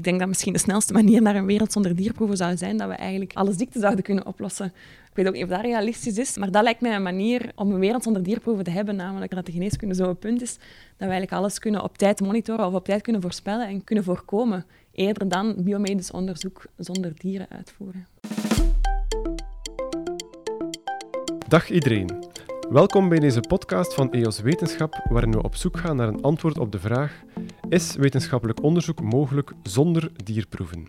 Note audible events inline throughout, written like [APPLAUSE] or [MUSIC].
ik denk dat misschien de snelste manier naar een wereld zonder dierproeven zou zijn dat we eigenlijk alle ziekten zouden kunnen oplossen. Ik weet ook niet of dat realistisch is, maar dat lijkt mij een manier om een wereld zonder dierproeven te hebben, namelijk dat de geneeskunde zo'n punt is dat we eigenlijk alles kunnen op tijd monitoren of op tijd kunnen voorspellen en kunnen voorkomen, eerder dan biomedisch onderzoek zonder dieren uitvoeren. Dag iedereen. Welkom bij deze podcast van EOS Wetenschap, waarin we op zoek gaan naar een antwoord op de vraag: Is wetenschappelijk onderzoek mogelijk zonder dierproeven?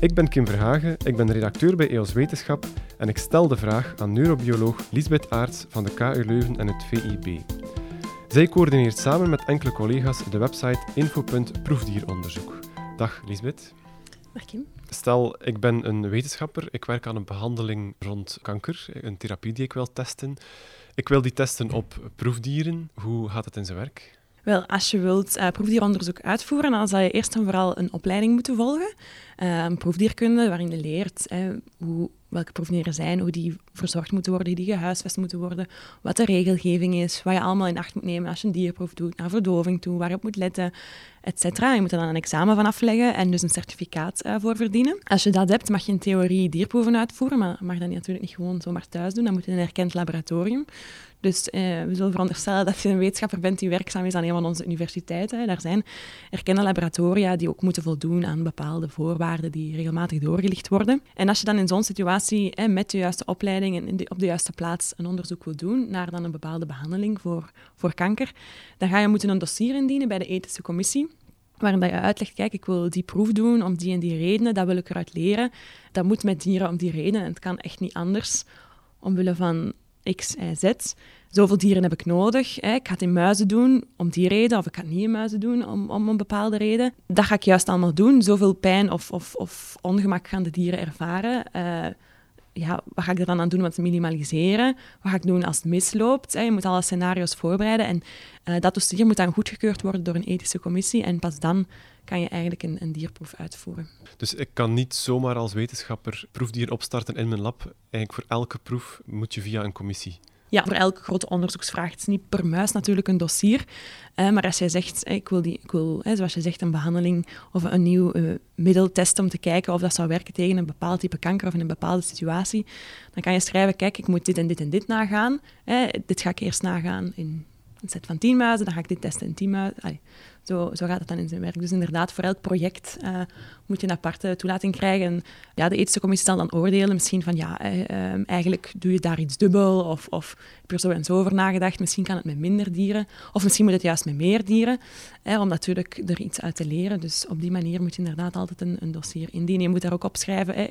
Ik ben Kim Verhagen, ik ben redacteur bij EOS Wetenschap en ik stel de vraag aan neurobioloog Lisbeth Aarts van de KU Leuven en het VIB. Zij coördineert samen met enkele collega's de website info.proefdieronderzoek. Dag Lisbeth. Dag Kim. Stel, ik ben een wetenschapper, ik werk aan een behandeling rond kanker, een therapie die ik wil testen. Ik wil die testen op proefdieren. Hoe gaat het in zijn werk? Wel, als je wilt uh, proefdieronderzoek uitvoeren, dan zal je eerst en vooral een opleiding moeten volgen. Een proefdierkunde waarin je leert hoe, welke proefdieren zijn, hoe die verzorgd moeten worden, die gehuisvest moeten worden, wat de regelgeving is, wat je allemaal in acht moet nemen als je een dierproef doet, naar verdoving toe, waarop moet letten, etc. Je moet er dan een examen van afleggen en dus een certificaat uh, voor verdienen. Als je dat hebt, mag je in theorie dierproeven uitvoeren, maar mag dat natuurlijk niet gewoon zomaar thuis doen. Dan moet in een erkend laboratorium. Dus eh, we zullen veronderstellen dat je een wetenschapper bent die werkzaam is aan een van onze universiteiten. Daar zijn erkende laboratoria die ook moeten voldoen aan bepaalde voorwaarden die regelmatig doorgelicht worden. En als je dan in zo'n situatie eh, met de juiste opleiding en op de juiste plaats een onderzoek wil doen naar dan een bepaalde behandeling voor, voor kanker, dan ga je moeten een dossier indienen bij de ethische commissie waarin je uitlegt, kijk, ik wil die proef doen om die en die redenen, dat wil ik eruit leren. Dat moet met dieren om die redenen en het kan echt niet anders omwille van X, Y, Z. Zoveel dieren heb ik nodig. Hè. Ik ga het in muizen doen om die reden, of ik ga het niet in muizen doen om, om een bepaalde reden. Dat ga ik juist allemaal doen. Zoveel pijn of, of, of ongemak gaan de dieren ervaren. Uh, ja, wat ga ik er dan aan doen om het te minimaliseren? Wat ga ik doen als het misloopt? Je moet alle scenario's voorbereiden. En uh, dat dossier moet dan goedgekeurd worden door een ethische commissie. En pas dan kan je eigenlijk een, een, dierproef uitvoeren. Dus ik kan niet zomaar als wetenschapper proefdieren opstarten in mijn lab. Eigenlijk voor elke proef moet je via een commissie. Ja, voor elke grote onderzoeksvraag. Het is niet per muis natuurlijk een dossier. Eh, maar als jij zegt, ik wil, die, ik wil zoals je zegt, een behandeling of een nieuw uh, middel testen om te kijken of dat zou werken tegen een bepaald type kanker of in een bepaalde situatie, dan kan je schrijven, kijk, ik moet dit en dit en dit nagaan. dit ga ik eerst nagaan in een set van tien muizen, dan ga ik dit testen in tien muizen. Zo, zo, gaat het dan in zijn werk. Dus inderdaad, voor elk project uh, moet je een aparte toelating krijgen. En ja, de ethische commissie zal dan oordelen misschien van ja, eh, ehm, eigenlijk doe je daar iets dubbel of, of heb je er zo en zo over nagedacht. Misschien kan het met minder dieren of misschien moet het juist met meer dieren, om natuurlijk er iets uit te leren. Dus op die manier moet je inderdaad altijd een, een dossier indienen. Je moet daar ook opschrijven,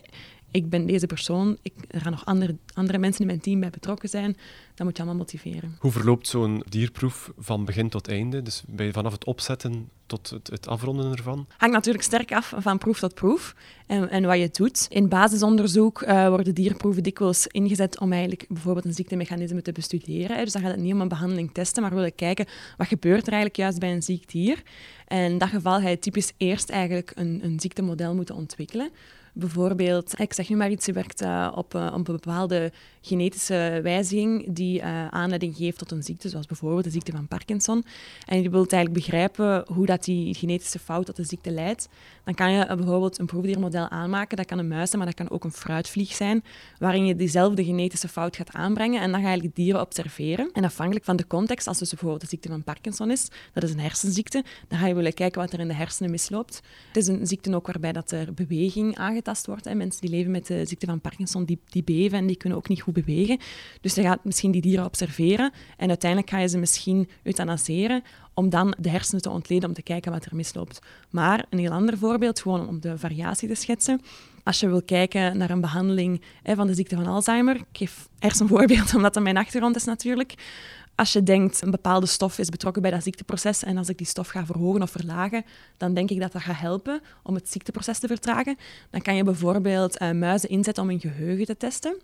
ik ben deze persoon, ik, er gaan nog andere, andere mensen in mijn team bij betrokken zijn, dat moet je allemaal motiveren. Hoe verloopt zo'n dierproef van begin tot einde? Dus bij, vanaf het opzetten tot het, het, afronden ervan? Hangt natuurlijk sterk af van proef tot proef en, en wat je doet. In basisonderzoek uh, worden dierproeven dikwijls ingezet om eigenlijk bijvoorbeeld een ziektemechanisme te bestuderen. Dus dan gaat het niet om een behandeling testen, maar willen kijken wat gebeurt er eigenlijk juist bij een ziek dier. En in dat geval ga je typisch eerst eigenlijk een, een ziektemodel moeten ontwikkelen. Bijvoorbeeld, ik zeg nu maar iets, je werkt uh, op, uh, op, een bepaalde genetische wijziging die uh, aanleiding geeft tot een ziekte, zoals bijvoorbeeld de ziekte van Parkinson. En je wilt eigenlijk begrijpen hoe dat die genetische fout tot de ziekte leidt. Dan kan je bijvoorbeeld een proefdiermodel aanmaken. Dat kan een muis zijn, maar dat kan ook een fruitvlieg zijn, waarin je diezelfde genetische fout gaat aanbrengen. En dan ga je eigenlijk dieren observeren. En afhankelijk van de context, als dus bijvoorbeeld de ziekte van Parkinson is, dat is een hersenziekte, dan ga je willen kijken wat er in de hersenen misloopt. Het is een ziekte ook waarbij dat er beweging wordt. Hè. Mensen die leven met de ziekte van Parkinson, die, die beven en die kunnen ook niet goed bewegen. Dus je gaat misschien die dieren observeren en uiteindelijk ga je ze misschien euthanaseren om dan de hersenen te ontleden om te kijken wat er misloopt. Maar een heel ander voorbeeld, gewoon om de variatie te schetsen. Als je wil kijken naar een behandeling hè, van de ziekte van Alzheimer, ik geef voorbeeld [LAUGHS] omdat dat mijn achtergrond is natuurlijk als je denkt een bepaalde stof is betrokken bij dat ziekteproces en als ik die stof ga verhogen of verlagen, dan denk ik dat dat gaat helpen om het ziekteproces te vertragen. Dan kan je bijvoorbeeld uh, muizen inzetten om hun geheugen te testen.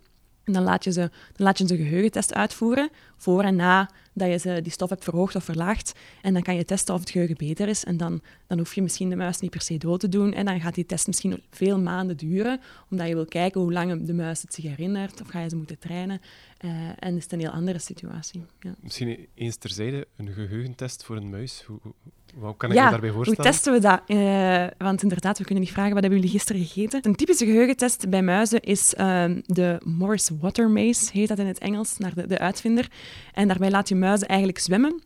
En dan laat je ze, dan laat je ze geheugentest uitvoeren voor en na dat je ze, die stof hebt verhoogd of verlaagd. En dan kan je testen of het geheugen beter is. En dan, dan hoef je misschien de muis niet per se dood te doen. En dan gaat die test misschien veel maanden duren, omdat je wil kijken hoe lang de muis het zich herinnert. Of ga je ze moeten trainen. Uh, en is het een heel andere situatie. Ja. Misschien eens terzijde, een geheugentest voor een muis. Hoe, hoe kan ik me daarbij voorstellen? Hoe testen we dat? Uh, want inderdaad, we kunnen niet vragen wat hebben jullie gisteren gegeten. Een typische geheugentest bij muizen is uh, de Morris Water Maze, heet dat in het Engels, naar de, de uitvinder. En daarbij laat je muizen eigenlijk zwemmen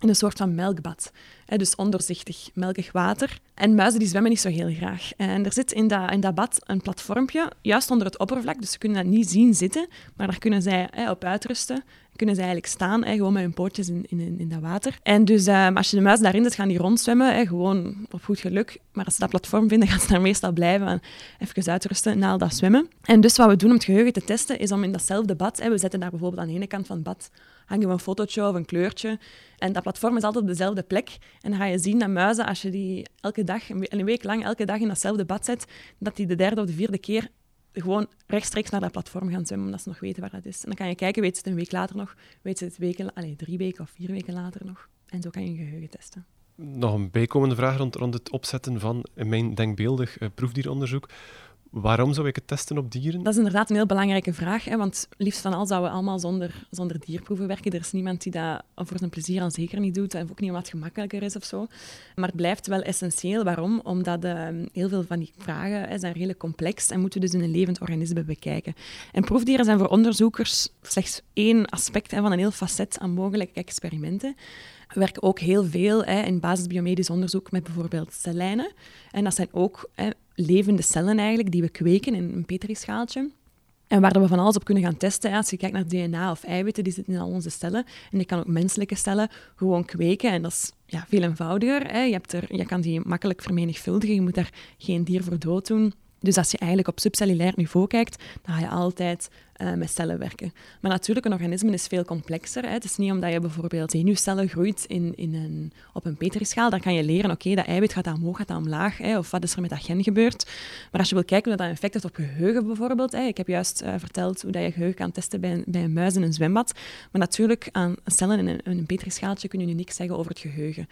in een soort van melkbad. dus ondoorzichtig, melkig water. En muizen die zwemmen niet zo heel graag. En er zit in dat, in dat bad een platformpje, juist onder het oppervlak, dus ze kunnen dat niet zien zitten, maar daar kunnen zij op uitrusten kunnen ze eigenlijk staan, hè, gewoon met hun pootjes in, in, in dat water. En dus um, als je de muis daarin zet, gaan die rondzwemmen, hè, gewoon op goed geluk. Maar als ze dat platform vinden, [LAUGHS] gaan ze daar meestal blijven en even uitrusten na al dat zwemmen. En dus wat we doen om het geheugen te testen, is om in datzelfde bad, hè, we zetten daar bijvoorbeeld aan de ene kant van het bad, hangen we een fotootje of een kleurtje. En dat platform is altijd op dezelfde plek. En dan ga je zien dat muizen, als je die elke dag, een week lang, elke dag in datzelfde bad zet, dat die de derde of de vierde keer gewoon rechtstreeks naar dat platform gaan zwemmen, omdat ze nog weten waar dat is. En dan kan je kijken, weet ze het een week later nog, weet ze het weken, allez, drie weken of vier weken later nog. En zo kan je een geheugen testen. Nog een bijkomende vraag rond, rond het opzetten van mijn denkbeeldig uh, proefdieronderzoek. Waarom zou ik het testen op dieren? Dat is inderdaad een heel belangrijke vraag. Hè, want liefst van al zouden we allemaal zonder, zonder dierproeven werken. Er is niemand die dat voor zijn plezier al zeker niet doet. En ook niet wat gemakkelijker is of zo. Maar het blijft wel essentieel. Waarom? Omdat uh, heel veel van die vragen hè, zijn redelijk complex en moeten we dus in een levend organisme bekijken. En proefdieren zijn voor onderzoekers slechts één aspect hè, van een heel facet aan mogelijke experimenten. We werken ook heel veel hè, in basisbiomedisch onderzoek met bijvoorbeeld cellijnen. En dat zijn ook hè, levende cellen eigenlijk, die we kweken in een petrischaaltje. En waar we van alles op kunnen gaan testen. Als je kijkt naar DNA of eiwitten, die zitten in al onze cellen. En je kan ook menselijke cellen gewoon kweken. En dat is ja, veel eenvoudiger. Hè. Je, hebt er, je kan die makkelijk vermenigvuldigen. Je moet daar geen dier voor dood doen. Dus als je eigenlijk op subcellulair niveau kijkt, dan ga je altijd uh, met cellen werken. Maar natuurlijk, een organisme is veel complexer. Hè. Het is niet omdat je bijvoorbeeld zenuwcellen groeit in, in een, op een petrischaal, dan kan je leren, oké, dat eiwit gaat omhoog, gaat omlaag, hè, of wat is er met dat gen gebeurd. Maar als je wil kijken hoe dat effect heeft op geheugen bijvoorbeeld, hè, ik heb juist uh, verteld hoe dat je geheugen kan testen bij een, bij een muis in een zwembad, maar natuurlijk, aan cellen in een, in een petrischaaltje kun je nu niks zeggen over het geheugen.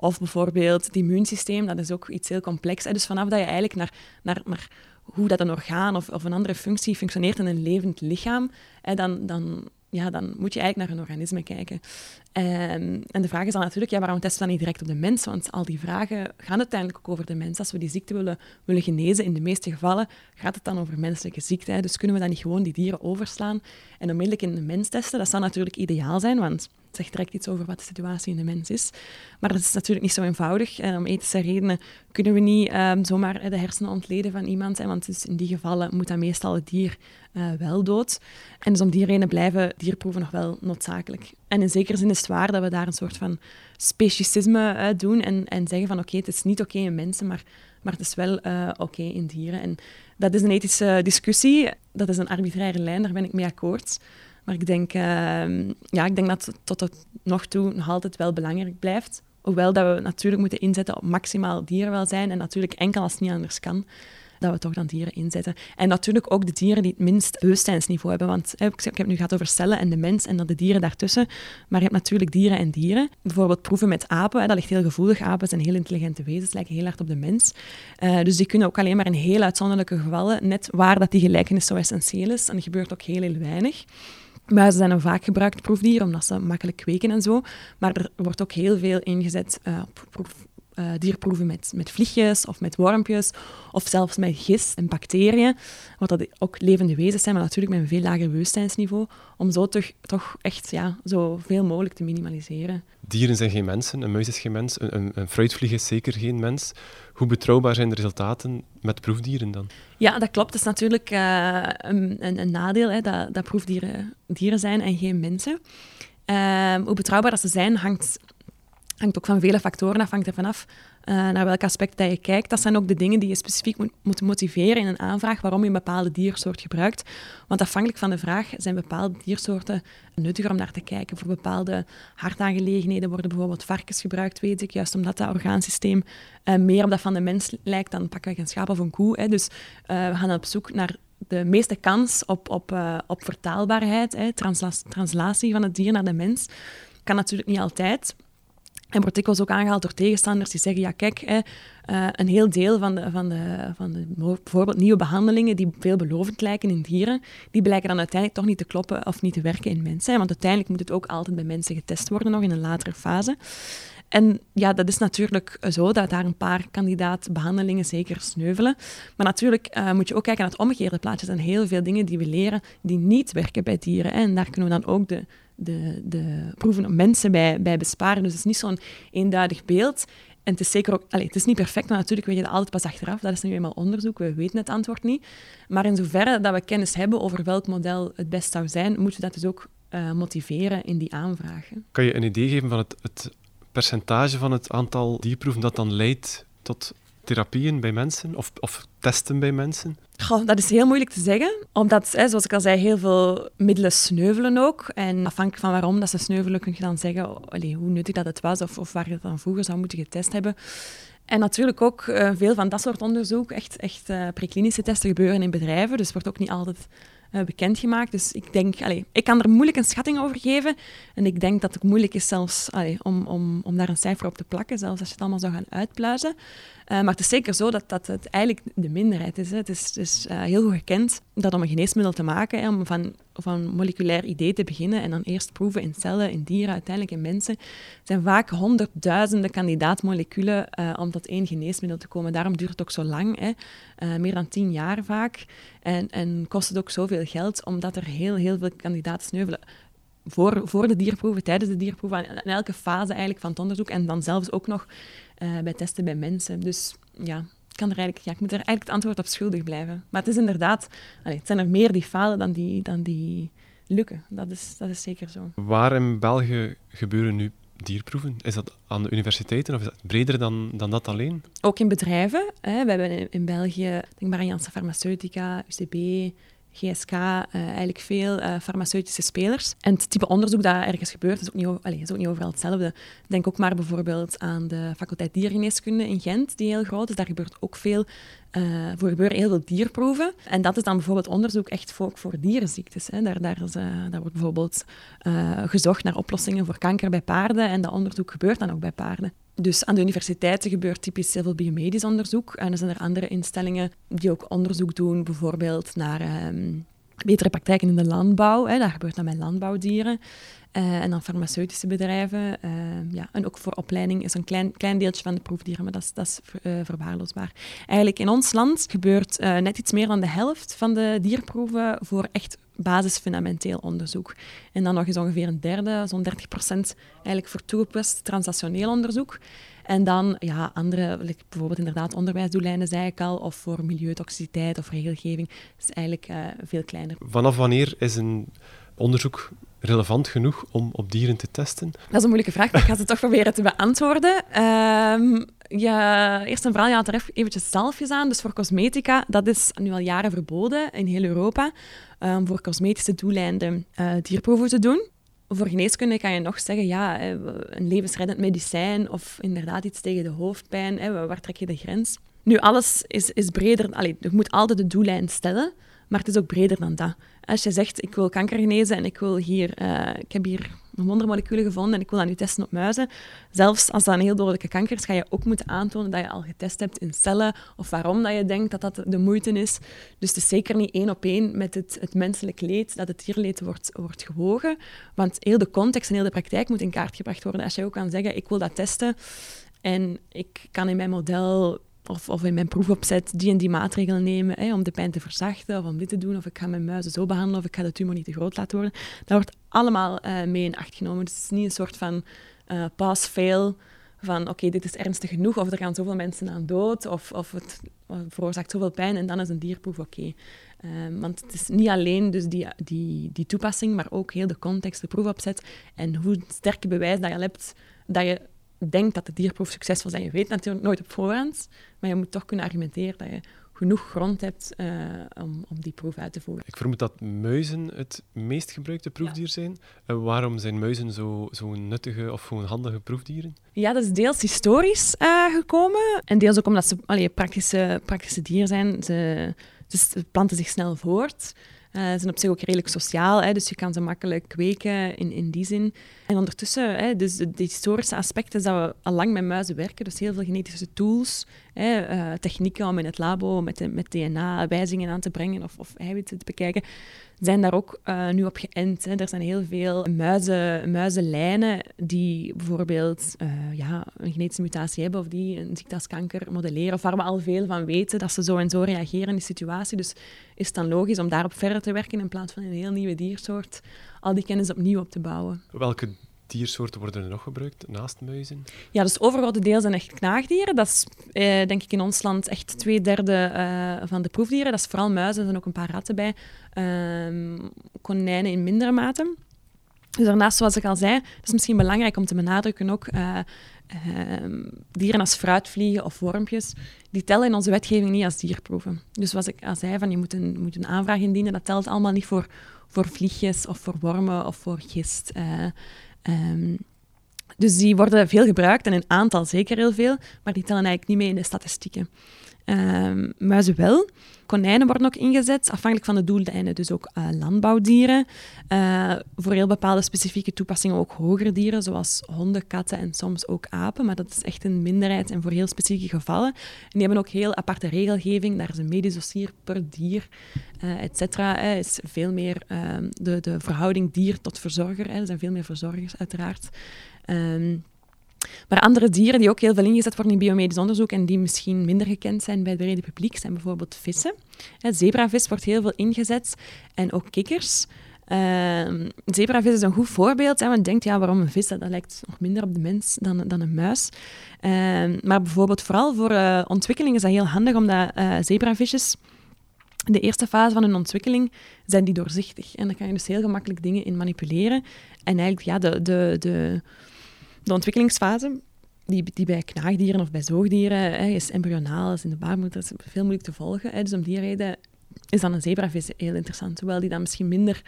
Of bijvoorbeeld het immuunsysteem, dat is ook iets heel complex. Dus vanaf dat je eigenlijk naar, naar, naar hoe dat een orgaan of, of een andere functie functioneert in een levend lichaam, dan, dan, ja, dan moet je eigenlijk naar een organisme kijken. En, en de vraag is dan natuurlijk, ja, waarom testen we dan niet direct op de mens? Want al die vragen gaan uiteindelijk ook over de mens. Als we die ziekte willen, willen genezen, in de meeste gevallen gaat het dan over menselijke ziekte. Dus kunnen we dan niet gewoon die dieren overslaan en onmiddellijk in de mens testen? Dat zou natuurlijk ideaal zijn, want het zegt direct iets over wat de situatie in de mens is. Maar dat is natuurlijk niet zo eenvoudig. En om ethische redenen kunnen we niet um, zomaar de hersenen ontleden van iemand. Hè, want dus in die gevallen moet dan meestal het dier uh, wel dood. En dus om die reden blijven dierproeven nog wel noodzakelijk. En in zekere zin is het waar dat we daar een soort van speciesisme uh, doen en, en zeggen van oké, het is niet oké in mensen, maar, maar het is wel oké in dieren. En dat is een ethische discussie, dat is een arbitraire lijn, daar ben ik mee akkoord. Maar ik denk, uh, ja, ik denk dat het tot het nog toe nog altijd wel belangrijk blijft. Hoewel dat we natuurlijk moeten inzetten op maximaal dierenwelzijn en natuurlijk enkel als het niet anders kan dat we toch dan dieren inzetten. En natuurlijk ook de dieren die het minst bewustzijnsniveau hebben. Want ik heb nu gehad over cellen en de mens en dan de dieren daartussen. Maar je hebt natuurlijk dieren en dieren. Bijvoorbeeld proeven met apen, dat ligt heel gevoelig. Apen zijn heel intelligente wezens, lijken heel hard op de mens. Uh, dus die kunnen ook alleen maar in heel uitzonderlijke gevallen, net waar dat die gelijkenis zo essentieel is. En er gebeurt ook heel, heel weinig. Muizen zijn een vaak gebruikt proefdier, omdat ze makkelijk kweken en zo. Maar er wordt ook heel veel ingezet uh, op uh, dierproeven met, met vliegjes of met wormpjes, of zelfs met gist en bacteriën, wat dat ook levende wezens zijn, maar natuurlijk met een veel lager bewustzijnsniveau, om zo toch, toch echt ja, zoveel mogelijk te minimaliseren. Dieren zijn geen mensen, een muis is geen mens, een, een fruitvlieg is zeker geen mens. Hoe betrouwbaar zijn de resultaten met proefdieren dan? Ja, dat klopt. Het is natuurlijk uh, een, een, nadeel hè, dat, dat proefdieren dieren zijn en geen mensen. Uh, hoe betrouwbaar dat ze zijn hangt hangt ook van vele factoren af, hangt er vanaf uh, naar welk aspect dat je kijkt. Dat zijn ook de dingen die je specifiek moet, motiveren in een aanvraag waarom je een bepaalde diersoort gebruikt. Want afhankelijk van de vraag zijn bepaalde diersoorten nuttiger om naar te kijken. Voor bepaalde hartaangelegenheden worden bijvoorbeeld varkens gebruikt, weet ik, juist omdat dat orgaansysteem uh, meer op dat van de mens lijkt. Dan pakken we een schaap of een koe. Hè. Dus uh, we gaan op zoek naar de meeste kans op, op, op vertaalbaarheid, hè, translatie van het dier naar de mens. kan natuurlijk niet altijd. En wordt dikwijls ook aangehaald door tegenstanders die zeggen, ja kijk, hè, uh, een heel deel van de, van, de, van de bijvoorbeeld nieuwe behandelingen die veelbelovend lijken in dieren, die blijken dan uiteindelijk toch niet te kloppen of niet te werken in mensen. Want uiteindelijk moet het ook altijd bij mensen getest worden, nog in een latere fase. En ja, dat is natuurlijk zo dat daar een paar kandidaatbehandelingen zeker sneuvelen. Maar natuurlijk uh, moet je ook kijken naar het omgekeerde plaatje. Er zijn heel veel dingen die we leren die niet werken bij dieren. En daar kunnen we dan ook de, de, de proeven op mensen bij, bij besparen. Dus het is niet zo'n eenduidig beeld. En het is zeker ook, allez, het is niet perfect, maar natuurlijk weet je dat altijd pas achteraf. Dat is nu eenmaal onderzoek, we weten het antwoord niet. Maar in zoverre dat we kennis hebben over welk model het best zou zijn, moeten we dat dus ook uh, motiveren in die aanvragen. Kan je een idee geven van het, het percentage van het aantal dierproeven dat dan leidt tot therapieën bij mensen of, of testen bij mensen? Goh, dat is heel moeilijk te zeggen, omdat, hè, zoals ik al zei, heel veel middelen sneuvelen ook. En afhankelijk van waarom dat ze sneuvelen, kun je dan zeggen hoe nuttig dat het was of, of waar je het dan vroeger zou moeten getest hebben. En natuurlijk ook uh, veel van dat soort onderzoek, echt, echt uh, preklinische testen gebeuren in bedrijven, dus wordt ook niet altijd uh, bekendgemaakt. Dus ik denk, ik kan er moeilijk een schatting over geven. En ik denk dat het moeilijk is zelfs om, om, om daar een cijfer op te plakken, zelfs als je het allemaal zou gaan uitpluizen. Uh, maar het is zeker zo dat, dat het eigenlijk de minderheid is. Hè. Het is, is uh, heel goed gekend dat om een geneesmiddel te maken, hè, om van, van moleculair idee te beginnen en dan eerst proeven in cellen, in dieren, uiteindelijk in mensen, zijn vaak honderdduizenden kandidaatmoleculen uh, om tot één geneesmiddel te komen. Daarom duurt het ook zo lang, hè. meer dan tien jaar vaak. En, en kost het ook zoveel geld, omdat er heel, heel veel kandidaten sneuvelen voor, voor de dierproeven, tijdens de dierproeven, in elke fase eigenlijk van het onderzoek en dan zelfs ook nog uh, bij testen bij mensen. Dus ja, ik, kan er eigenlijk, ja, ik moet er eigenlijk het antwoord op schuldig blijven. Maar het is inderdaad, allez, het zijn er meer die falen dan die, dan die lukken. Dat is, dat is zeker zo. Waar in België gebeuren nu dierproeven? Is dat aan de universiteiten of is dat breder dan, dan dat alleen? Ook in bedrijven. Hè. We hebben in, in België, denk maar aan Janssen Farmaceutica, UCB, GSK, eh, eigenlijk veel uh, farmaceutische spelers. En het type onderzoek dat ergens gebeurt, is ook, niet, is ook niet overal hetzelfde. Denk ook maar bijvoorbeeld aan de faculteit diergeneeskunde in Gent, die heel groot is. Daar gebeurt ook veel, uh, voor gebeuren heel veel dierproeven. En dat is dan bijvoorbeeld onderzoek echt voor, voor dierenziektes. Hè. Daar, daar, is, daar wordt bijvoorbeeld gezocht naar oplossingen voor kanker bij paarden. En dat onderzoek gebeurt dan ook bij paarden. Dus aan de universiteiten gebeurt typisch heel veel biomedisch onderzoek. En er zijn er andere instellingen die ook onderzoek doen, bijvoorbeeld naar um, betere praktijken in de landbouw. Hè. Dat gebeurt dan bij landbouwdieren. Uh, en dan farmaceutische bedrijven. Uh, ja, en ook voor opleiding is een klein, klein deeltje van de proefdieren, maar dat is, dat uh, verwaarloosbaar. Eigenlijk in ons land gebeurt net iets meer dan de helft van de dierproeven voor echt basisfundamenteel onderzoek. En dan nog eens ongeveer een derde, zo'n 30 procent, eigenlijk voor toegepast translationeel onderzoek. En dan ja, andere, bijvoorbeeld inderdaad onderwijsdoeleinden, zei ik al, of voor milieutoxiciteit of regelgeving, is eigenlijk veel kleiner. Vanaf wanneer is een onderzoek relevant genoeg om op dieren te testen? Dat is een moeilijke vraag, maar ik ga ze toch proberen te beantwoorden. Um, ja, eerst en vooral, je had er eventjes zalfjes aan. Dus voor cosmetica, dat is nu al jaren verboden in heel Europa. Um, voor cosmetische doeleinden uh, dierproeven te doen. Voor geneeskunde kan je nog zeggen, ja, een levensreddend medicijn of inderdaad iets tegen de hoofdpijn. Waar trek je de grens? Nu, alles is, is breder. Allee, je moet altijd de doellijn stellen, maar het is ook breder dan dat. Als je zegt, ik wil kanker genezen en ik wil hier, uh, ik heb hier wondermoleculen gevonden en ik wil dat nu testen op muizen. Zelfs als dat een heel dodelijke kanker is, ga je ook moeten aantonen dat je al getest hebt in cellen of waarom dat je denkt dat dat de moeite is. Dus het is zeker niet één op één met het, het menselijk leed, dat het dierleed wordt, wordt gewogen. Want heel de context en heel de praktijk moet in kaart gebracht worden. Als je ook kan zeggen, ik wil dat testen en ik kan in mijn model of, of in mijn proefopzet die en die maatregelen nemen hè, om de pijn te verzachten of om dit te doen, of ik ga mijn muizen zo behandelen of ik ga de tumor niet te groot laten worden. Dat wordt allemaal uh, mee in acht genomen. Dus het is niet een soort van uh, pass-fail van oké, dit is ernstig genoeg of er gaan zoveel mensen aan dood of, of het veroorzaakt zoveel pijn en dan is een dierproef oké. Uh, want het is niet alleen dus die, die, die toepassing, maar ook heel de context, de proefopzet en hoe sterke bewijs dat je hebt dat je denkt dat de dierproef succesvol. En je weet natuurlijk nooit op voorhand, maar je moet toch kunnen argumenteren dat je genoeg grond hebt uh, om, om die proef uit te voeren. Ik vermoed dat muizen het meest gebruikte proefdier zijn. En waarom zijn muizen zo, zo nuttige of gewoon handige proefdieren? Ja, dat is deels historisch uh, gekomen en deels ook omdat ze allee, praktische, praktische dieren zijn. Ze, ze planten zich snel voort. Uh, zijn op zich ook redelijk sociaal, hè, dus je kan ze makkelijk kweken in, in die zin. En ondertussen, hè, dus de, de, historische aspecten dat we al lang met muizen werken, dus heel veel genetische tools, uh, technieken om in het labo met, met DNA wijzingen aan te brengen of, of eiwitten te bekijken, zijn daar ook uh, nu op geënt. Hè. Er zijn heel veel muizen, muizenlijnen die bijvoorbeeld uh, ja, een genetische mutatie hebben of die een ziekte als kanker modelleren, of waar we al veel van weten dat ze zo en zo reageren in die situatie. Dus is het dan logisch om daarop verder te werken in plaats van een heel nieuwe diersoort al die kennis opnieuw op te bouwen. Welke diersoorten worden er nog gebruikt naast muizen? Ja, dus overgrote deel zijn echt knaagdieren. Dat is eh, denk ik in ons land echt twee derde uh, van de proefdieren. Dat is vooral muizen, er zijn ook een paar ratten bij. Uh, konijnen in mindere mate. Dus daarnaast, zoals ik al zei, het is misschien belangrijk om te benadrukken ook... Uh, dieren als fruitvliegen of wormpjes, die tellen in onze wetgeving niet als dierproeven. Dus zoals ik al zei, van je moet een, moet een aanvraag indienen, dat telt allemaal niet voor, voor vliegjes of voor wormen of voor gist. Uh, Um, dus die worden veel gebruikt en in aantal zeker heel veel, maar die tellen eigenlijk niet mee in de statistieken. Um, muizen wel. Konijnen worden ook ingezet, afhankelijk van de doeleinden. Dus ook uh, landbouwdieren. Uh, voor heel bepaalde specifieke toepassingen ook hogere dieren, zoals honden, katten en soms ook apen. Maar dat is echt een minderheid en voor heel specifieke gevallen. En die hebben ook heel aparte regelgeving. Daar is een medisch dossier per dier, uh, et cetera. is veel meer ehm, de, de verhouding dier tot verzorger. Er zijn veel meer verzorgers, uiteraard. Um, maar andere dieren die ook heel veel ingezet worden in biomedisch onderzoek en die misschien minder gekend zijn bij het brede publiek, zijn bijvoorbeeld vissen. Zebravis wordt heel veel ingezet en ook kikkers. Uh, zebravis is een goed voorbeeld. Hè, want denkt, ja, waarom een vis? Dat, lijkt nog minder op de mens dan, dan een muis. Uh, maar bijvoorbeeld vooral voor uh, ontwikkeling is dat heel handig, omdat uh, zebravisjes... De eerste fase van hun ontwikkeling zijn die doorzichtig. En daar kan je dus heel gemakkelijk dingen in manipuleren. En eigenlijk, ja, de, de, de, de ontwikkelingsfase, die, die bij knaagdieren of bij zoogdieren hè, is embryonaal, is in de baarmoeder, is veel moeilijk te volgen. Hè. Dus om die reden is dan een zebravis heel interessant. Hoewel die dan misschien minder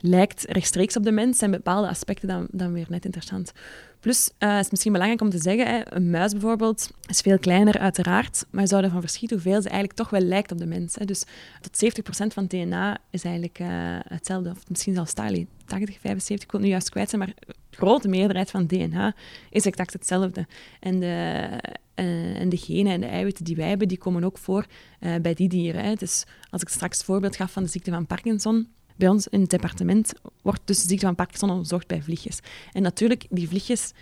lijkt rechtstreeks op de mens, zijn bepaalde aspecten dan, dan weer net interessant. Plus, uh, is misschien belangrijk om te zeggen, een muis bijvoorbeeld is veel kleiner uiteraard, maar je zou ervan verschieten hoeveel ze eigenlijk toch wel lijkt op de mens. Hè. Dus tot 70% van DNA is eigenlijk uh, hetzelfde, of misschien zelfs 80, 75, ik het nu juist kwijt zijn, maar de grote meerderheid van DNA is exact hetzelfde. En de, uh, en de genen en de eiwitten die wij hebben, die komen ook voor bij die dieren. Hè. Dus als ik straks het voorbeeld gaf van de ziekte van Parkinson, bij ons in het departement wordt dus de ziekte van Parkinson onderzocht bij vliegjes. En natuurlijk, die vliegjes,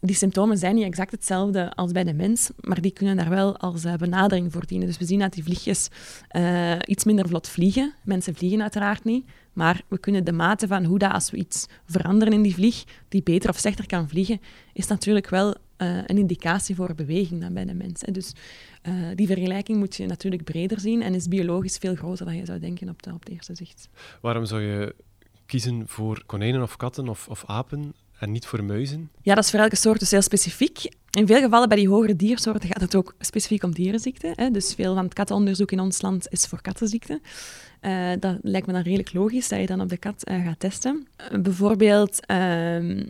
die symptomen zijn niet exact hetzelfde als bij de mens, maar die kunnen daar wel als uh, benadering voor dienen. Dus we zien dat die vliegjes uh, iets minder vlot vliegen. Mensen vliegen uiteraard niet, maar we kunnen de mate van hoe dat als we iets veranderen in die vlieg, die beter of slechter kan vliegen, is natuurlijk wel uh, een indicatie voor beweging dan bij de mens. Hè. Dus uh, die vergelijking moet je natuurlijk breder zien en is biologisch veel groter dan je zou denken op de, op de eerste zicht. Waarom zou je kiezen voor konijnen of katten of, of apen en niet voor muizen? Ja, dat is voor elke soort dus heel specifiek. In veel gevallen bij die hogere diersoorten gaat het ook specifiek om dierenziekten. Hè. Dus veel van het kattenonderzoek in ons land is voor kattenziekten. Uh, dat lijkt me dan redelijk logisch dat je dan op de kat uh, gaat testen. Uh, bijvoorbeeld ehm,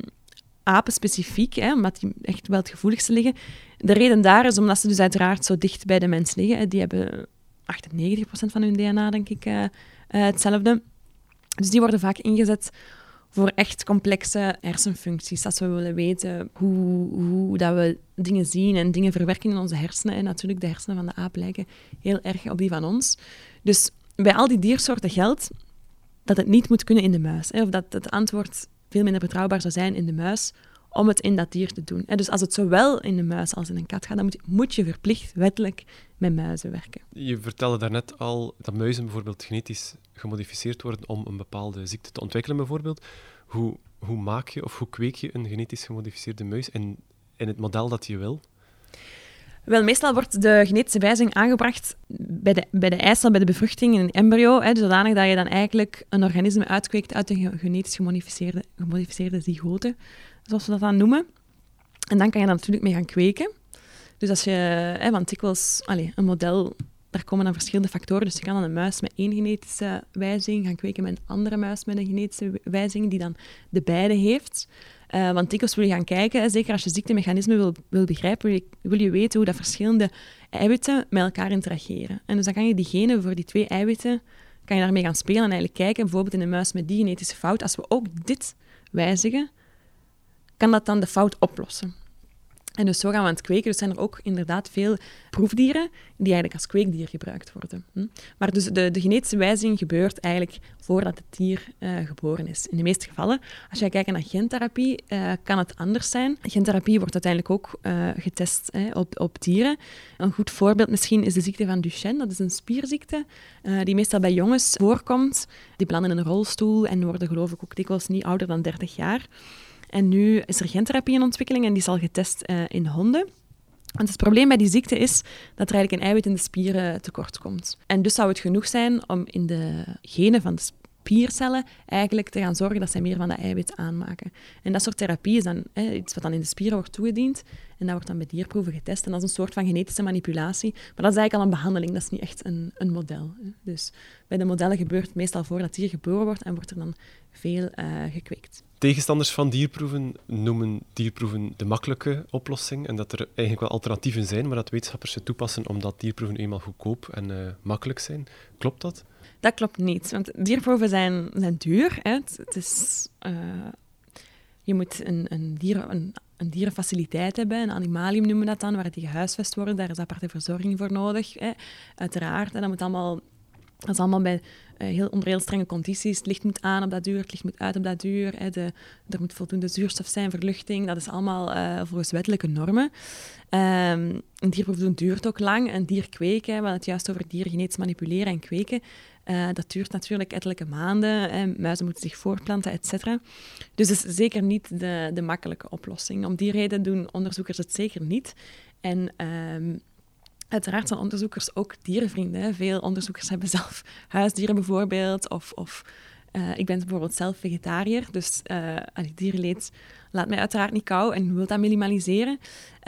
apen specifiek, hè, omdat die echt wel het gevoeligste liggen. De reden daar is omdat ze dus uiteraard zo dicht bij de mens liggen. Die hebben 98% van hun DNA, denk ik, hetzelfde. Dus die worden vaak ingezet voor echt complexe hersenfuncties. Als we willen weten hoe, hoe dat we dingen zien en dingen verwerken in onze hersenen. En natuurlijk, de hersenen van de aap lijken heel erg op die van ons. Dus bij al die diersoorten geldt dat het niet moet kunnen in de muis. Hè, of dat het antwoord veel minder betrouwbaar zou zijn in de muis om het in dat dier te doen. Dus als het zowel in de muis als in een kat gaat, dan moet je, moet je verplicht wettelijk met muizen werken. Je vertelde daarnet al dat muizen bijvoorbeeld genetisch gemodificeerd worden om een bepaalde ziekte te ontwikkelen, bijvoorbeeld. Hoe, hoe maak je of hoe kweek je een genetisch gemodificeerde muis in, in het model dat je wil? Wel, meestal wordt de genetische wijziging aangebracht bij de, bij de eicel, bij de bevruchting in een embryo, hè, zodanig dat je dan eigenlijk een organisme uitkweekt uit een genetisch gemodificeerde, gemodificeerde zygote, zoals we dat dan noemen. En dan kan je daar natuurlijk mee gaan kweken. Dus als je, hè, want dikwijls, allez, een model, daar komen dan verschillende factoren. Dus je kan dan een muis met één genetische wijziging gaan kweken met een andere muis met een genetische wijziging, die dan de beide heeft. Uh, want dikwijls wil je gaan kijken, zeker als je ziektemechanismen wil, wil begrijpen, wil je, wil je weten hoe dat verschillende eiwitten met elkaar interageren. En dus dan kan je die genen voor die twee eiwitten kan je daarmee gaan spelen en eigenlijk kijken, bijvoorbeeld in een muis met die genetische fout, als we ook dit wijzigen, kan dat dan de fout oplossen. En dus zo gaan we aan het kweken. Dus zijn er ook inderdaad veel proefdieren die eigenlijk als kweekdier gebruikt worden. Hm? Maar dus de, de, genetische wijziging gebeurt eigenlijk voordat het dier uh, geboren is. In de meeste gevallen, als je kijkt naar gentherapie, uh, kan het anders zijn. Gentherapie wordt uiteindelijk ook uh, getest op, op dieren. Een goed voorbeeld misschien is de ziekte van Duchenne. Dat is een spierziekte die meestal bij jongens voorkomt. Die belanden in een rolstoel en worden geloof ik ook dikwijls niet ouder dan 30 jaar. En nu is er gentherapie in ontwikkeling en die is al getest uh, in honden. Want het probleem bij die ziekte is dat er eigenlijk een eiwit in de spieren tekort komt. En dus zou het genoeg zijn om in de genen van de spiercellen eigenlijk te gaan zorgen dat zij meer van dat eiwit aanmaken. En dat soort therapie is dan hè, iets wat dan in de spieren wordt toegediend. En dat wordt dan bij dierproeven getest. En dat is een soort van genetische manipulatie. Maar dat is eigenlijk al een behandeling, dat is niet echt een, een model. Hè. Dus bij de modellen gebeurt het meestal voor dat dier geboren wordt en wordt er dan veel uh, gekweekt. Tegenstanders van dierproeven noemen dierproeven de makkelijke oplossing en dat er eigenlijk wel alternatieven zijn, maar dat wetenschappers ze toepassen omdat dierproeven eenmaal goedkoop en uh, makkelijk zijn. Klopt dat? Dat klopt niet, want dierproeven zijn, duur. Hè. Het, is, uh, je moet een, een, dier, een, een, dierenfaciliteit hebben, een animalium noemen we dat dan, waar die gehuisvest worden. Daar is aparte verzorging voor nodig, hè. uiteraard. En dat moet allemaal dat is allemaal bij heel, onder heel strenge condities. Het licht moet aan op dat duur, het licht moet uit op dat duur. Er moet voldoende zuurstof zijn, verluchting. Dat is allemaal uh, volgens wettelijke normen. Um, een dierproef duurt ook lang. Een dier kweken, we hadden het juist over dieren genetisch manipuleren en kweken. Uh, dat duurt natuurlijk ettelijke maanden. Muizen moeten zich voortplanten, et cetera. Dus het is zeker niet de, de makkelijke oplossing. Om die reden doen onderzoekers het zeker niet. En... Um, Uiteraard zijn onderzoekers ook dierenvrienden. Veel onderzoekers hebben zelf huisdieren bijvoorbeeld. Of, of uh, ik ben bijvoorbeeld zelf vegetariër, dus uh, dierenleed laat mij uiteraard niet kou en wil dat minimaliseren.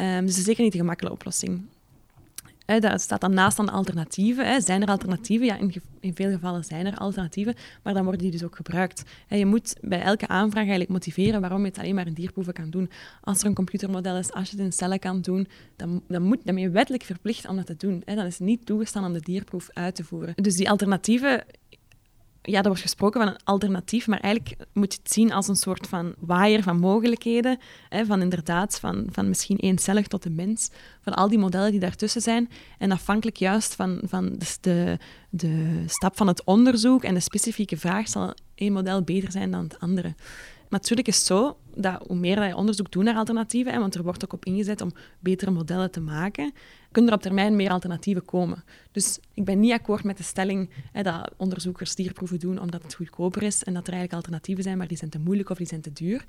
Um, dus is zeker niet de gemakkelijke oplossing. Hè, dat staat dan naast aan alternatieven. Hè. Zijn er alternatieven? Ja, in, in, veel gevallen zijn er alternatieven, maar dan worden die dus ook gebruikt. Hè, je moet bij elke aanvraag eigenlijk motiveren waarom je het alleen maar in dierproeven kan doen. Als er een computermodel is, als je het in cellen kan doen, dan, dan, moet, ben je wettelijk verplicht om dat te doen. Hè. Dan is het niet toegestaan om de dierproef uit te voeren. Dus die alternatieven ja, er wordt gesproken van een alternatief, maar eigenlijk moet je het zien als een soort van waaier van mogelijkheden. Hè, van inderdaad, van, van misschien eencellig tot de mens, van al die modellen die daartussen zijn. En afhankelijk juist van, van de, de stap van het onderzoek en de specifieke vraag zal één model beter zijn dan het andere. Natuurlijk is het zo dat hoe meer je onderzoek doet naar alternatieven, hè, want er wordt ook op ingezet om betere modellen te maken, kunnen er op termijn meer alternatieven komen. Dus ik ben niet akkoord met de stelling hè, dat onderzoekers dierproeven doen omdat het goedkoper is en dat er eigenlijk alternatieven zijn, maar die zijn te moeilijk of die zijn te duur.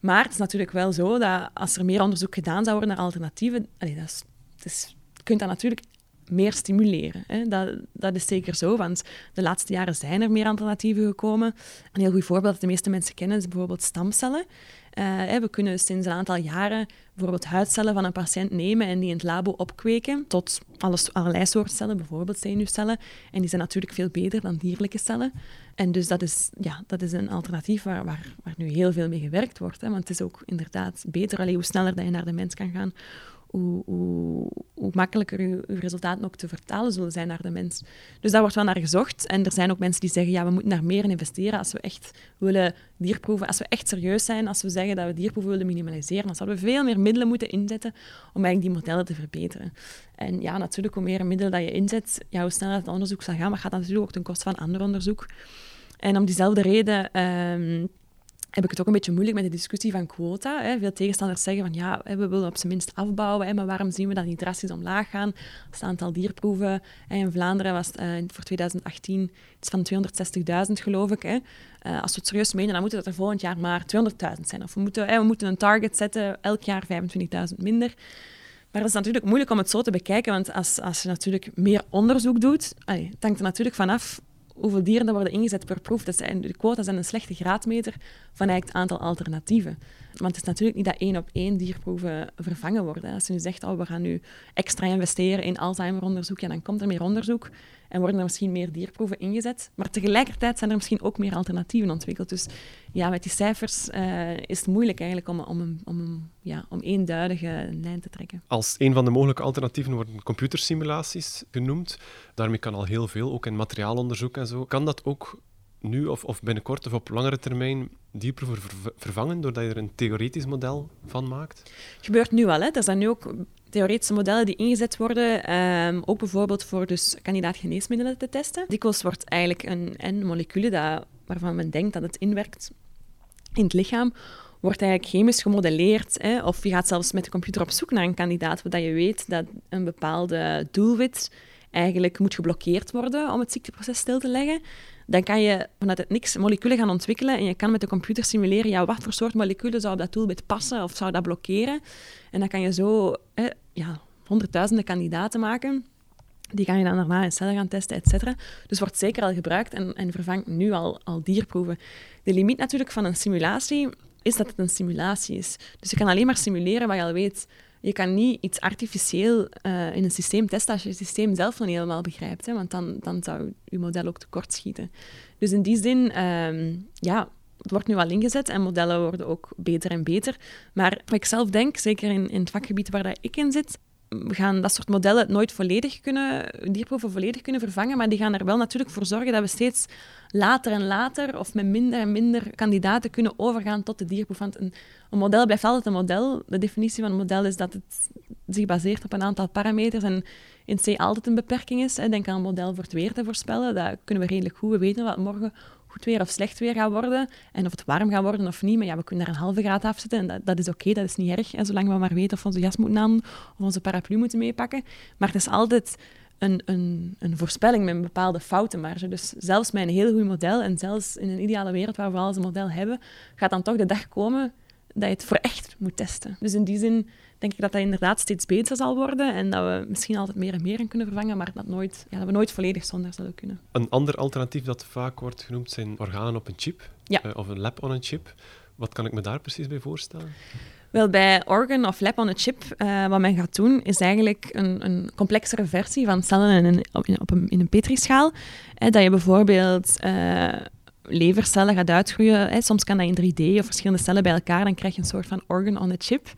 Maar het is natuurlijk wel zo dat als er meer onderzoek gedaan zou worden naar alternatieven, allez, dat is, het is, je kunt dat natuurlijk meer stimuleren. Hè. Dat, dat is zeker zo, want de laatste jaren zijn er meer alternatieven gekomen. Een heel goed voorbeeld dat de meeste mensen kennen is bijvoorbeeld stamcellen. Uh, we kunnen sinds een aantal jaren bijvoorbeeld huidcellen van een patiënt nemen en die in het labo opkweken tot alles, allerlei soorten cellen, bijvoorbeeld zenuwcellen. En die zijn natuurlijk veel beter dan dierlijke cellen. En dus dat is, ja, dat is een alternatief waar, waar, waar nu heel veel mee gewerkt wordt. Hè, want het is ook inderdaad beter, alleen hoe sneller dat je naar de mens kan gaan, hoe, makkelijker uw, resultaten ook te vertalen zullen zijn naar de mens. Dus daar wordt wel naar gezocht. En er zijn ook mensen die zeggen, ja, we moeten daar meer in investeren als we echt willen dierproeven, als we echt serieus zijn, als we zeggen dat we dierproeven willen minimaliseren, dan zouden we veel meer middelen moeten inzetten om eigenlijk die modellen te verbeteren. En ja, natuurlijk, hoe meer middelen dat je inzet, ja, hoe sneller het onderzoek zal gaan, maar gaat dat natuurlijk ook ten koste van ander onderzoek. En om diezelfde reden... Um, heb ik het ook een beetje moeilijk met de discussie van quota. Hè. Veel tegenstanders zeggen van ja, we willen op zijn minst afbouwen, hè, maar waarom zien we dat niet drastisch omlaag gaan? Het aantal dierproeven in Vlaanderen was uh, voor 2018 iets van 260.000, geloof ik. Hè. Uh, als we het serieus menen, dan moeten dat er volgend jaar maar 200.000 zijn. Of we moeten, hè, we moeten een target zetten, elk jaar 25.000 minder. Maar dat is natuurlijk moeilijk om het zo te bekijken, want als, als je natuurlijk meer onderzoek doet, allee, het hangt er natuurlijk vanaf hoeveel dieren er worden ingezet per proef. Dat zijn, de quota's zijn een slechte graadmeter van eigenlijk het aantal alternatieven. Want het is natuurlijk niet dat één op één dierproeven vervangen worden. Als je nu zegt, oh, we gaan nu extra investeren in Alzheimer-onderzoek, ja, dan komt er meer onderzoek en worden er misschien meer dierproeven ingezet. Maar tegelijkertijd zijn er misschien ook meer alternatieven ontwikkeld. Dus ja, met die cijfers uh, is het moeilijk eigenlijk om, om, om, ja, om eenduidige lijn te trekken. Als een van de mogelijke alternatieven worden computersimulaties genoemd. Daarmee kan al heel veel, ook in materiaalonderzoek en zo. Kan dat ook nu of, of binnenkort of op langere termijn dierproeven vervangen, doordat je er een theoretisch model van maakt? gebeurt nu al. Hè. Er zijn nu ook theoretische modellen die ingezet worden, ehm, ook bijvoorbeeld voor dus kandidaat geneesmiddelen te testen. Dikwijls wordt eigenlijk een, een molecule dat, waarvan men denkt dat het inwerkt in het lichaam, wordt eigenlijk chemisch gemodelleerd. Hè, of je gaat zelfs met de computer op zoek naar een kandidaat, zodat je weet dat een bepaalde doelwit eigenlijk moet geblokkeerd worden om het ziekteproces stil te leggen. Dan kan je vanuit het niks moleculen gaan ontwikkelen en je kan met de computer simuleren ja, wat voor soort moleculen zou op dat doelwit passen of zou dat blokkeren. En dan kan je zo hè, ja, honderdduizenden kandidaten maken. Die kan je dan daarna in cellen gaan testen, et cetera. Dus wordt zeker al gebruikt en, en vervangt nu al, al dierproeven. De limiet natuurlijk van een simulatie is dat het een simulatie is. Dus je kan alleen maar simuleren wat je al weet. Je kan niet iets artificieel uh, in een systeem testen als je het systeem zelf nog niet helemaal begrijpt. Hè, want dan, dan zou je model ook tekortschieten. Dus in die zin, um, ja, het wordt nu al ingezet en modellen worden ook beter en beter. Maar wat ik zelf denk, zeker in, in het vakgebied waar dat ik in zit, we gaan dat soort modellen nooit volledig kunnen, dierproeven volledig kunnen vervangen, maar die gaan er wel natuurlijk voor zorgen dat we steeds later en later of met minder en minder kandidaten kunnen overgaan tot de dierproef. Want een, een model blijft altijd een model. De definitie van een model is dat het zich baseert op een aantal parameters en in C altijd een beperking is. Denk aan een model voor het weer te voorspellen. Dat kunnen we redelijk goed. We weten wat morgen weer of slecht weer gaat worden. En of het warm gaat worden of niet. Maar ja, we kunnen daar een halve graad afzetten. En dat, is oké, dat is niet erg. Hè, zolang we maar weten of onze jas moeten aan of onze paraplu moeten meepakken. Maar het is altijd een, een, een voorspelling met een bepaalde foutenmarge. Dus zelfs met een heel goed model en zelfs in een ideale wereld waar we al een model hebben, gaat dan toch de dag komen dat je het voor echt moet testen. Dus in die zin denk ik dat dat inderdaad steeds beter zal worden en dat we misschien altijd meer en meer in kunnen vervangen, maar dat, nooit, ja, dat we nooit volledig zonder zullen kunnen. Een ander alternatief dat vaak wordt genoemd zijn organen op een chip ja. uh, of een lab on een chip. Wat kan ik me daar precies bij voorstellen? Wel, bij organ of lab on a chip, uh, wat men gaat doen, is eigenlijk een, een complexere versie van cellen in een, op een, in een petrischaal. Eh, dat je bijvoorbeeld uh, levercellen gaat uitgroeien. Hè. Soms kan dat in 3D of verschillende cellen bij elkaar. Dan krijg je een soort van organ on a chip.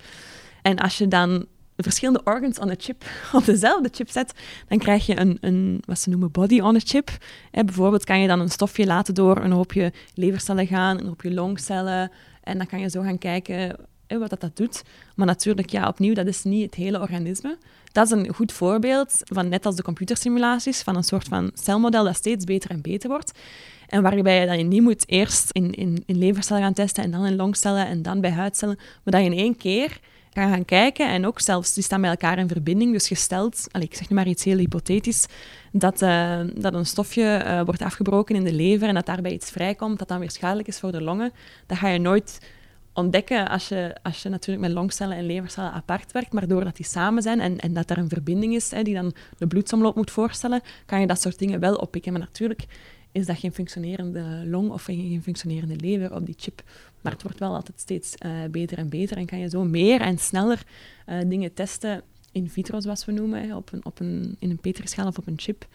En als je dan verschillende organs on a chip [LAUGHS] op dezelfde chip zet, dan krijg je een, een wat ze noemen body on a chip. Bijvoorbeeld kan je dan een stofje laten door een hoopje levercellen gaan, een hoopje longcellen. En dan kan je zo gaan kijken hè, wat dat, dat doet. Maar natuurlijk, ja, opnieuw, dat is niet het hele organisme. Dat is een goed voorbeeld van, net als de computersimulaties, van een soort van celmodel dat steeds beter en beter wordt. En waarbij je dan niet moet eerst in, in, in levercellen gaan testen en dan in longcellen en dan bij huidcellen, maar dat je in één keer kan gaan kijken en ook zelfs, die staan bij elkaar in verbinding. Dus gesteld, allez, ik zeg nu maar iets heel hypothetisch, dat, uh, dat een stofje uh, wordt afgebroken in de lever en dat daarbij iets vrijkomt dat dan weer schadelijk is voor de longen, dat ga je nooit ontdekken als je, als je natuurlijk met longcellen en levercellen apart werkt, maar doordat die samen zijn en, en dat er een verbinding is hè, die dan de bloedsomloop moet voorstellen, kan je dat soort dingen wel oppikken. Maar natuurlijk is dat geen functionerende long of geen functionerende lever op die chip. Maar het wordt wel altijd steeds uh, beter en beter en kan je zo meer en sneller uh, dingen testen in vitro, zoals we noemen, op een, op een, in een petrischaal of op een chip,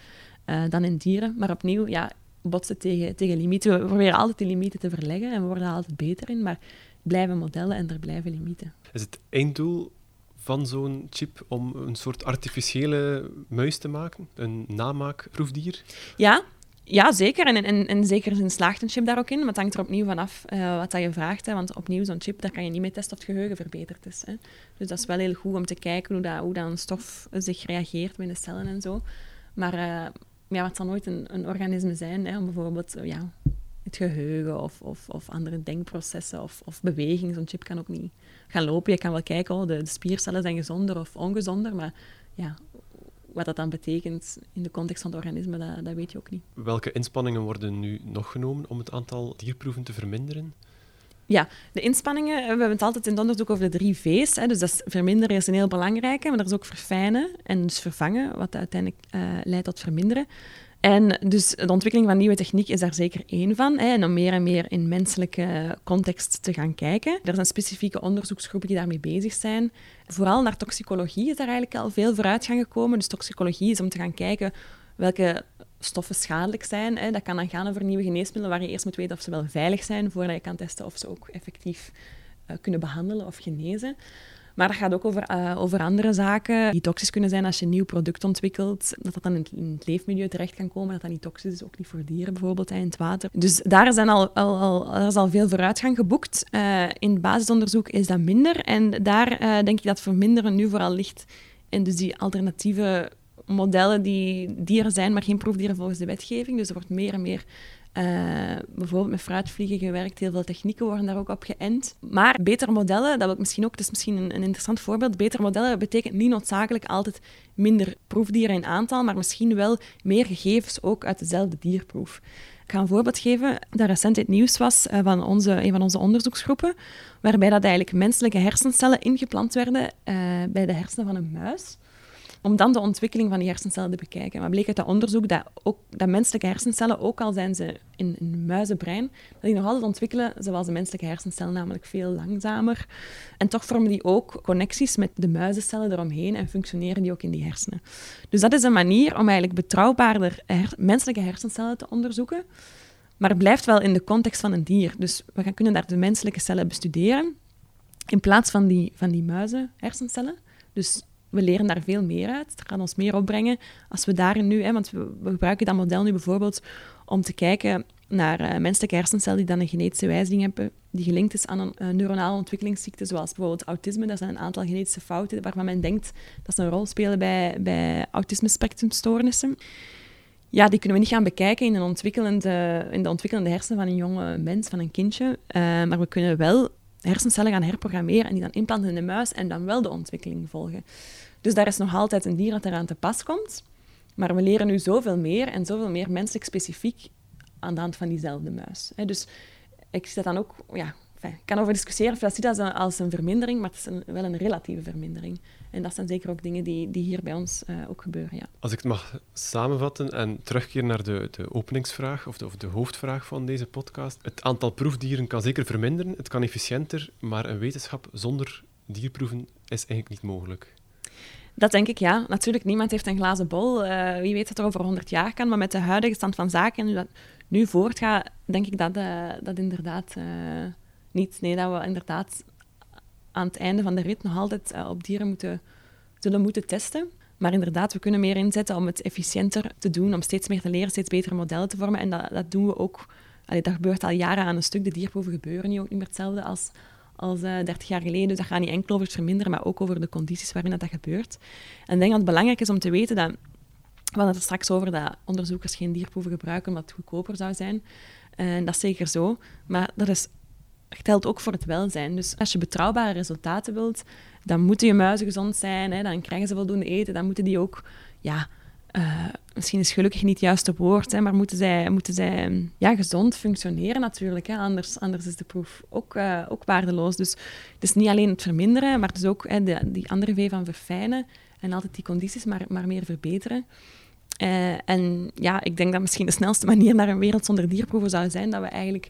uh, dan in dieren. Maar opnieuw, ja, botsen tegen, tegen limieten. We proberen altijd die limieten te verleggen en we worden er altijd beter in, maar blijven modellen en er blijven limieten. Is het einddoel van zo'n chip om een soort artificiële muis te maken? Een namaakproefdier? Ja, ja, zeker. En, en, en zeker slaagt een chip daar ook in. Maar het hangt er opnieuw vanaf uh, wat dat je vraagt. Hè. Want opnieuw, zo'n chip, daar kan je niet mee testen of het geheugen verbeterd is. Hè. Dus dat is wel heel goed om te kijken hoe, dat, hoe dat een stof zich reageert binnen cellen en zo. Maar uh, ja, het zal nooit een, een organisme zijn hè, om bijvoorbeeld ja, het geheugen of, of, of andere denkprocessen of, of beweging. Zo'n chip kan ook niet gaan lopen. Je kan wel kijken, oh, de, de spiercellen zijn gezonder of ongezonder. Maar ja, wat dat dan betekent in de context van het organisme, dat, dat weet je ook niet. Welke inspanningen worden nu nog genomen om het aantal dierproeven te verminderen? Ja, de inspanningen, we hebben het altijd in het onderzoek over de drie V's. Hè, dus dat is verminderen is een heel belangrijke, maar er is ook verfijnen en dus vervangen, wat uiteindelijk uh, leidt tot verminderen. En dus de ontwikkeling van nieuwe techniek is daar zeker één van. Hè, en om meer en meer in menselijke context te gaan kijken. Er zijn specifieke onderzoeksgroepen die daarmee bezig zijn. Vooral naar toxicologie is daar eigenlijk al veel vooruitgang gekomen. Dus toxicologie is om te gaan kijken welke stoffen schadelijk zijn. Hè. Dat kan dan gaan over nieuwe geneesmiddelen waar je eerst moet weten of ze wel veilig zijn voordat je kan testen of ze ook effectief uh, kunnen behandelen of genezen. Maar dat gaat ook over, uh, over andere zaken die toxisch kunnen zijn als je een nieuw product ontwikkelt. Dat dat dan in het, leefmilieu terecht kan komen, dat dat niet toxisch is, ook niet voor dieren bijvoorbeeld in het water. Dus daar, zijn al, al, al, er is al veel vooruitgang geboekt. Uh, in het basisonderzoek is dat minder. En daar uh, denk ik dat verminderen nu vooral ligt in dus die alternatieve modellen die dieren zijn, maar geen proefdieren volgens de wetgeving. Dus er wordt meer en meer uh, bijvoorbeeld met fruitvliegen gewerkt, heel veel technieken worden daar ook op geënt. Maar betere modellen, dat wil ik misschien ook, is misschien een, een interessant voorbeeld, betere modellen betekent niet noodzakelijk altijd minder proefdieren in aantal, maar misschien wel meer gegevens ook uit dezelfde dierproef. Ik ga een voorbeeld geven dat recent het nieuws was uh, van onze, een van onze onderzoeksgroepen, waarbij dat eigenlijk menselijke hersencellen ingeplant werden uh, bij de hersenen van een muis om dan de ontwikkeling van die hersencellen te bekijken. Maar bleek uit dat onderzoek dat, ook, dat menselijke hersencellen, ook al zijn ze in een muizenbrein, dat die nog altijd ontwikkelen zoals de menselijke hersencellen, namelijk veel langzamer. En toch vormen die ook connecties met de muizencellen eromheen en functioneren die ook in die hersenen. Dus dat is een manier om eigenlijk betrouwbaarder menselijke hersencellen te onderzoeken, maar het blijft wel in de context van een dier. Dus we gaan, kunnen daar de menselijke cellen bestuderen in plaats van die, van die muizen hersencellen. Dus we leren daar veel meer uit. Het gaat ons meer opbrengen als we daar nu, hè, want we, gebruiken dat model nu bijvoorbeeld om te kijken naar uh, menselijke hersencellen die dan een genetische wijziging hebben die gelinkt is aan een uh, neuronale ontwikkelingsziekte, zoals bijvoorbeeld autisme. Dat zijn een aantal genetische fouten waarvan men denkt dat ze een rol spelen bij, bij autisme-spectrumstoornissen. Ja, die kunnen we niet gaan bekijken in, een ontwikkelende, in de ontwikkelende hersenen van een jonge mens, van een kindje. Uh, maar we kunnen wel hersencellen gaan herprogrammeren en die dan implanten in de muis en dan wel de ontwikkeling volgen. Dus daar is nog altijd een dier dat eraan te pas komt. Maar we leren nu zoveel meer en zoveel meer menselijk specifiek aan de hand van diezelfde muis. Dus ik zie dat dan ook, ja, ik kan over discussiëren of dat ziet als een, als een vermindering, maar het is een, wel een relatieve vermindering. En dat zijn zeker ook dingen die, die hier bij ons uh, ook gebeuren. Ja. Als ik het mag samenvatten en terugkeren naar de, de openingsvraag of de, of de hoofdvraag van deze podcast. Het aantal proefdieren kan zeker verminderen, het kan efficiënter, maar een wetenschap zonder dierproeven is eigenlijk niet mogelijk. Dat denk ik, ja. Natuurlijk, niemand heeft een glazen bol. Uh, wie weet wat er over 100 jaar kan, maar met de huidige stand van zaken en nu dat nu voortgaat, denk ik dat uh, dat inderdaad niet. Nee, dat we inderdaad aan het einde van de rit nog altijd op dieren moeten, zullen moeten testen. Maar inderdaad, we kunnen meer inzetten om het efficiënter te doen, om steeds meer te leren, steeds betere modellen te vormen. En dat, dat doen we ook. Dat gebeurt al jaren aan een stuk. De dierproeven gebeuren nu ook niet meer hetzelfde als als uh, eh, 30 jaar geleden. Dus dat gaat niet enkel over het verminderen, maar ook over de condities waarin dat, dat gebeurt. En ik denk dat het belangrijk is om te weten dat... We hadden het straks over dat onderzoekers geen dierproeven gebruiken omdat het goedkoper zou zijn. En dat is zeker zo. Maar dat is, geldt ook voor het welzijn. Dus als je betrouwbare resultaten wilt, dan moeten je muizen gezond zijn. Hè, dan krijgen ze voldoende eten. Dan moeten die ook... Ja, uh, misschien is gelukkig niet het juiste woord, hè, maar moeten zij, moeten zij ja, gezond functioneren natuurlijk. Hè, anders, anders is de proef ook, uh, ook waardeloos. Dus het is niet alleen het verminderen, maar is ook hè, de, die andere V van verfijnen en altijd die condities maar, maar meer verbeteren. Uh, en ja, ik denk dat misschien de snelste manier naar een wereld zonder dierproeven zou zijn dat we eigenlijk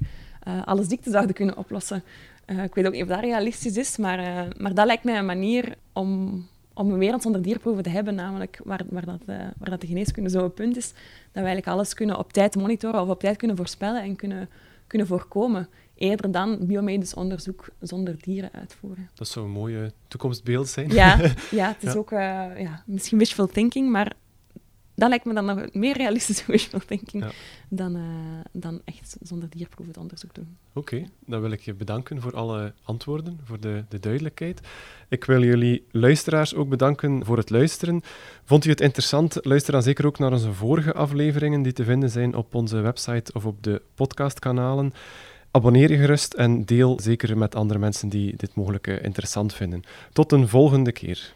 alle ziekten zouden kunnen oplossen. ik weet ook niet of dat realistisch is, maar, maar dat lijkt mij een manier om om een wereld zonder dierproeven te hebben, namelijk waar, waar, dat, waar dat de geneeskunde zo een punt is, dat we eigenlijk alles kunnen op tijd monitoren of op tijd kunnen voorspellen en kunnen, kunnen voorkomen, eerder dan biomedisch onderzoek zonder dieren uitvoeren. Dat zou een mooie toekomstbeeld zijn. Ja, [LAUGHS] ja het is ook uh, ja, misschien wishful thinking, maar dat lijkt me dan nog meer realistische [LAUGHS] wishful thinking dan, uh, dan echt zonder dierproeven het onderzoek doen. Oké, dan wil ik je bedanken voor alle antwoorden, voor de, de duidelijkheid. Ik wil jullie luisteraars ook bedanken voor het luisteren. Vond u het interessant? Luister dan zeker ook naar onze vorige afleveringen die te vinden zijn op onze website of op de podcastkanalen. Abonneer je gerust en deel zeker met andere mensen die dit mogelijk interessant vinden. Tot een volgende keer.